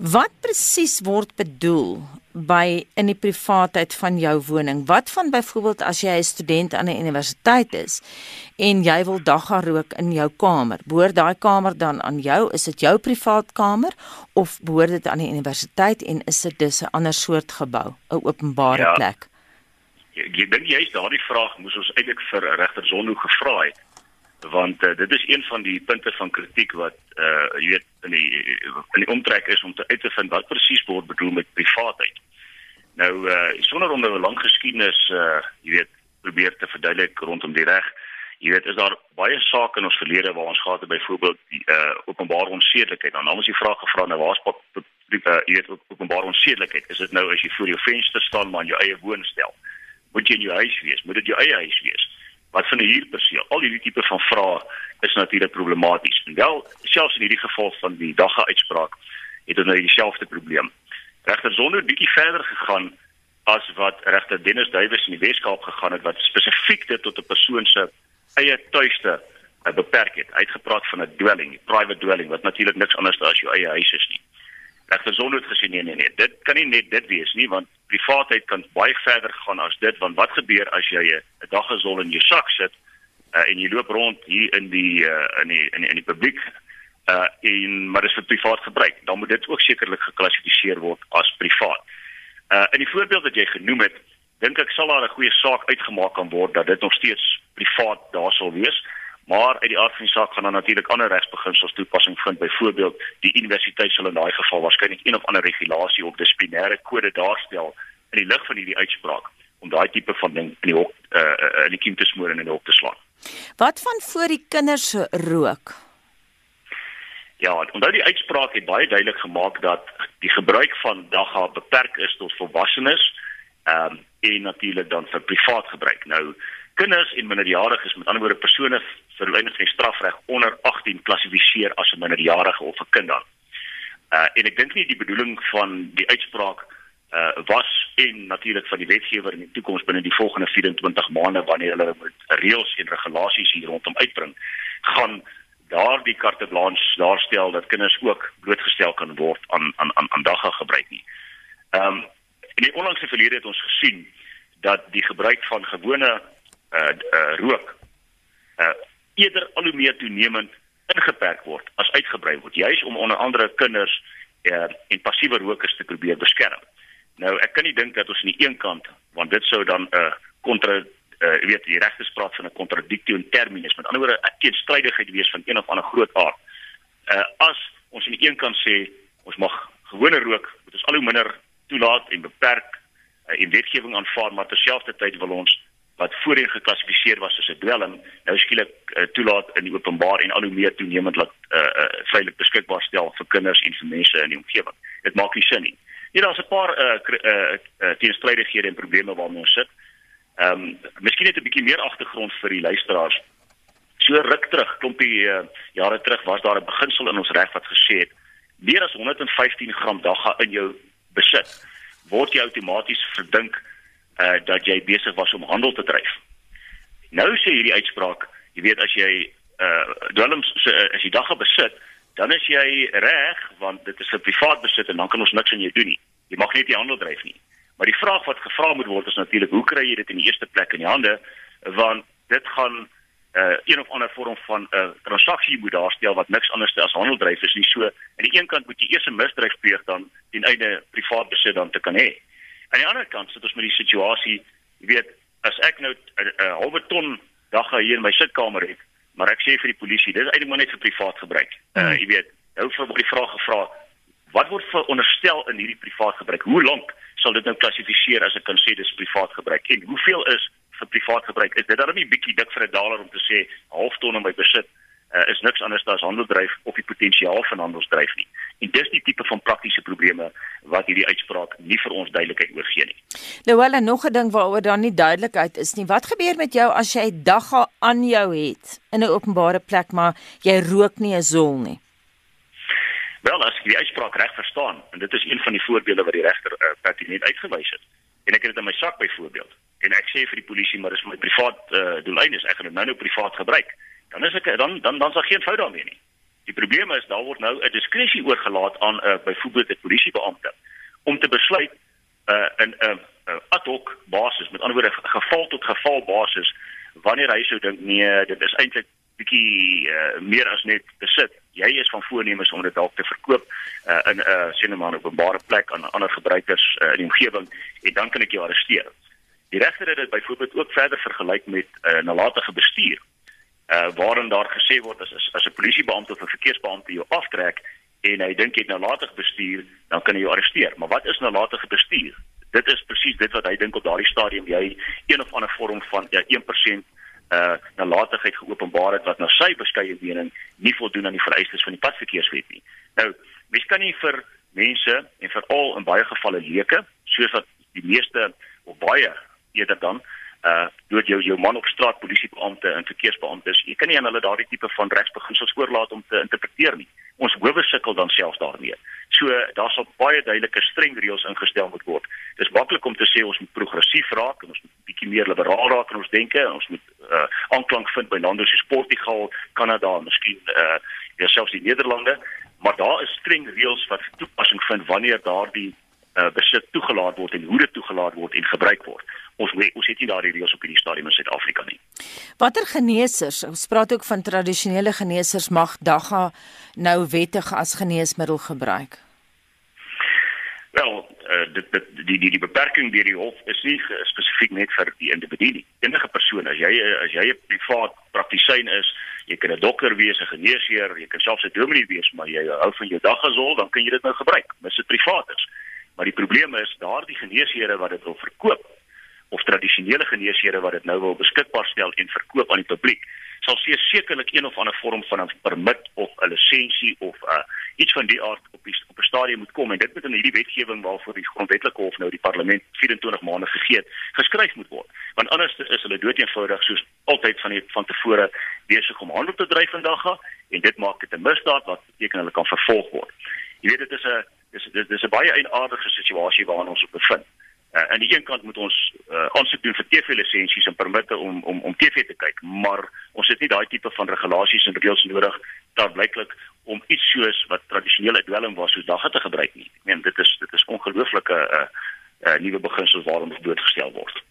Wat presies word bedoel by in die privaatheid van jou woning? Wat van byvoorbeeld as jy 'n student aan 'n universiteit is en jy wil dagga rook in jou kamer? Behoort daai kamer dan aan jou? Is dit jou privaat kamer of behoort dit aan die universiteit en is dit dus 'n ander soort gebou, 'n openbare ja. plek? Ek dink jy is daardie vraag moes ons eintlik vir regter Zondo gevra het want uh, dit is een van die punte van kritiek wat uh jy weet in die in die omtrek is om te uit te vind wat presies word bedoel met privaatheid. Nou uh sonder om 'n lang geskiedenis uh jy weet probeer te verduidelik rondom die reg. Jy weet is daar baie sake in ons verlede waar ons gehad het byvoorbeeld die uh openbare onsedelikheid. Dan ons die vraag gevra nou waar's uh, jy weet openbare onsedelikheid? Is dit nou as jy voor jou venster staan maar in jou eie woonstel? Moet jy in jou huis wees? Moet dit jou eie huis wees? Wat van 'n huurperseel. Al hierdie tipe van vrae is natuurlik problematies. En wel, selfs in hierdie geval van die dagga uitspraak het ons nou dieselfde probleem. Regter Zonder bietjie verder gegaan as wat regter Dennis Duwys in die Weskaap gegaan het wat spesifiek dit tot 'n persoon se eie tuiste uh, beperk het. Hy het gepraat van 'n dwelling, 'n private dwelling wat natuurlik niks anders as jou eie huis is nie. Zonder het gesê nee nee nee, dit kan nie net dit wees nie want privaatheid kan baie verder gaan as dit want wat gebeur as jy 'n daggesol in jou sak sit uh, en jy loop rond hier in die uh, in die in die, die publiek uh en maar dis vir privaat gebruik dan moet dit ook sekerlik geklassifiseer word as privaat. Uh in die voorbeeld wat jy genoem het dink ek sal daar 'n goeie saak uitgemaak kan word dat dit nog steeds privaat daar sal wees. Maar uit die aard van die saak gaan dan natuurlik ander regsbeginsels toepassing vind. Byvoorbeeld, die universiteit sal in daai geval waarskynlik een of ander regulasie of dissiplinêre kode daarstel in die lig van hierdie uitspraak om daai tipe van ding in die hok uh in die kiem te smoor en in die hok te slaan. Wat van voor die kinders rook? Ja, omdat die uitspraak het baie duidelik gemaak dat die gebruik van dagga beperk is tot volwassenes, ehm um, en natuurlik dan vir privaat gebruik. Nou kinders en minderjariges, met ander woorde persone vir lyne van strafreg onder 18 klassifiseer as 'n minderjarige of 'n kind dan. Uh en ek dink nie die bedoeling van die uitspraak uh was en natuurlik van die wetgewer in die toekoms binne die volgende 24 maande wanneer hulle moet reëls en regulasies hier rondom uitbring, gaan daardie carte blanche daarstel dat kinders ook blootgestel kan word aan aan aan aan dagga gebruik nie. Ehm um, in die onlangse verlede het ons gesien dat die gebruik van gewone uh, uh rook uh eerder al hoe meer toenemend ingeperk word as uitgebrei word juis om onder andere kinders uh, en passiewe rokers te probeer beskerm. Nou ek kan nie dink dat ons aan die een kant want dit sou dan 'n uh, kontra uh weet die regte spraak van 'n kontradiktie in terminus met ander woorde 'n teenstrydigheid wees van een of ander groot aard. Uh as ons aan die een kant sê ons mag gewone rook moet ons al hoe minder toelaat en beperk uh, en wetgewing aanvaar maar terselfdertyd wil ons wat voorheen geklassifiseer was as 'n dwelling, nou skielik uh, toelaat in die openbaar en al hoe meer toenemend laat uh, uh, veilig beskikbaar stel vir kinders en vir mense in die omgewing. Dit maak nie sin nie. Hier daar's 'n paar uh, uh, uh, teenstrydighede en probleme waarmee ons sit. Ehm um, miskien net 'n bietjie meer agtergrond vir die luisteraars. So ruk terug, klompie uh, jare terug was daar 'n beginsel in ons reg wat gesê het meer as 115 gram dagga in jou besit word jy outomaties verdink uh dat jy besig was om handel te dryf. Nou sê hierdie uitspraak, jy weet as jy uh dwelms uh, as jy dagga besit, dan is jy reg want dit is 'n privaat besit en dan kan ons niks aan jou doen nie. Jy mag net nie handel dryf nie. Maar die vraag wat gevra moet word is natuurlik hoe kry jy dit in die eerste plek in die hande want dit gaan uh een of ander vorm van 'n uh, transaksie moet daarstel wat niks anders as handel dryf is nie. So aan die een kant moet jy eers 'n misdryf pleeg dan en einde privaat besit dan te kan hê. Aan die ander kant sit ons met die situasie, jy weet, as ek nou 'n halwe ton dagga hier in my sitkamer het, maar ek sê vir die polisie, dit is eintlik maar net vir privaat gebruik. Uh jy weet, nou vir die vraag gevra, wat word veronderstel in hierdie privaat gebruik? Hoe lank sal dit nou klassifiseer as ek kan sê dis privaat gebruik? En hoeveel is vir privaat gebruik? Is dit dan nie bietjie dik vir 'n dollar om te sê half ton in my besit? uh, is niks anders as handeldryf of die potensiaal van handelsdryf nie. En dis die tipe van praktiese probleme wat hierdie uitspraak ons duidelikheid oorgee nie. Nou wel en nog 'n ding waaroor daar nie duidelikheid is nie. Wat gebeur met jou as jy dagga aan jou het in 'n openbare plek maar jy rook nie 'n zol nie? Wel, as ek die uitspraak reg verstaan, en dit is een van die voorbeelde wat die regter uh, pertinent uitgewys het. En ek het dit in my sak byvoorbeeld. En ek sê vir die polisie maar dis my privaat uh, doeleinde, ek gaan dit nou nou privaat gebruik dan is ek dan dan dan sal geen fout daarmee nie. Die probleem is daar word nou 'n diskresie oorgelaat aan 'n uh, byvoorbeeld 'n polisiebeampte om te besluit uh, in 'n uh, uh, ad hoc basis, met ander woorde geval tot geval basis wanneer hy sou dink nee, dit is eintlik bietjie uh, meer as net besit. Jy is van voornemens om dit dalk te verkoop uh, in 'n uh, sien maar 'n openbare plek aan ander gebruikers uh, in die omgewing en dan kan ek jou arresteer. Die regter het dit byvoorbeeld ook verder vergelyk met 'n uh, nalatige bestuur. Uh waarin daar gesê word as as 'n polisiebeampte of 'n verkeersbeampte jou aftrek en hy dink jy het nalatig bestuur, dan kan hy jou arresteer. Maar wat is nalatige bestuur? Dit is presies dit wat hy dink op daardie stadium jy een of ander vorm van ja 1% uh nalatigheid geopenbaar het wat na sy beskeie mening nie voldoen aan die vereistes van die padverkeerswet nie. Nou, mens kan nie vir mense en veral in baie gevalle leuke, soos wat die meeste of baie eerder dan uh dood jou jou man op straat polisiebeampte en verkeersbeamptes jy kan nie aan hulle daardie tipe van regsbeginsels oorlaat om te interpreteer nie ons howe sukkel dan selfs daarmee. So daar sal baie duidelike streng reëls ingestel moet word. Dis maklik om te sê ons moet progressief raak en ons moet bietjie meer liberaal raak in ons denke ons moet uh aanklank vind by lande soos Portugal Kanada miskien uh ja selfs die Nederlande. Maar daar is streng reëls wat toepassing vind wanneer daardie uh besit toegelaat word en hoe dit toegelaat word en gebruik word ons we, ons het nie daardie reëls op hierdie stadium in Suid-Afrika nie. Watter geneesers, ons praat ook van tradisionele geneesers mag dagga nou wettig as geneesmiddel gebruik. Wel, uh, dit, dit die die die beperking deur die hof is nie spesifiek net vir die individu nie. Enige persoon as jy as jy 'n privaat praktisyn is, jy kan 'n dokter wees, 'n geneesheer, jy kan selfs 'n dominee wees, maar jy hou van jou daggasol, dan kan jy dit nou gebruik. Dis 'n privaat is. Maar die probleem is daardie geneesheere wat dit wil verkoop, of tradisionele geneesere wat dit nou wil beskikbaar stel en verkoop aan die publiek sal sekerlik een of ander vorm van 'n permit of 'n lisensie of uh, iets van die aard op die op 'n stadium moet kom. En dit moet in hierdie wetgewing waarvoor die grondwetlike hof nou die parlement 24 maande gegee het geskryf moet word. Want anders is hulle doeteenvoudig soos altyd van die van tevore besig om handel te dryf vandag en dit maak dit 'n misdaad wat beteken hulle kan vervolg word. Jy weet dit is 'n dis dis 'n baie eienaardige situasie waarin ons op bevind Uh, aan die een kant moet ons uh, aansoek doen vir TV-lisensies en permitte om om om TV te kyk, maar ons het nie daai tipe van regulasies en reëls nodig daar blyklik om iets soos wat tradisionele dwelm was soos dagga te gebruik nie. Ek meen dit is dit is ongelooflike uh, uh, nuwe beginsels waarom dit blootgestel word.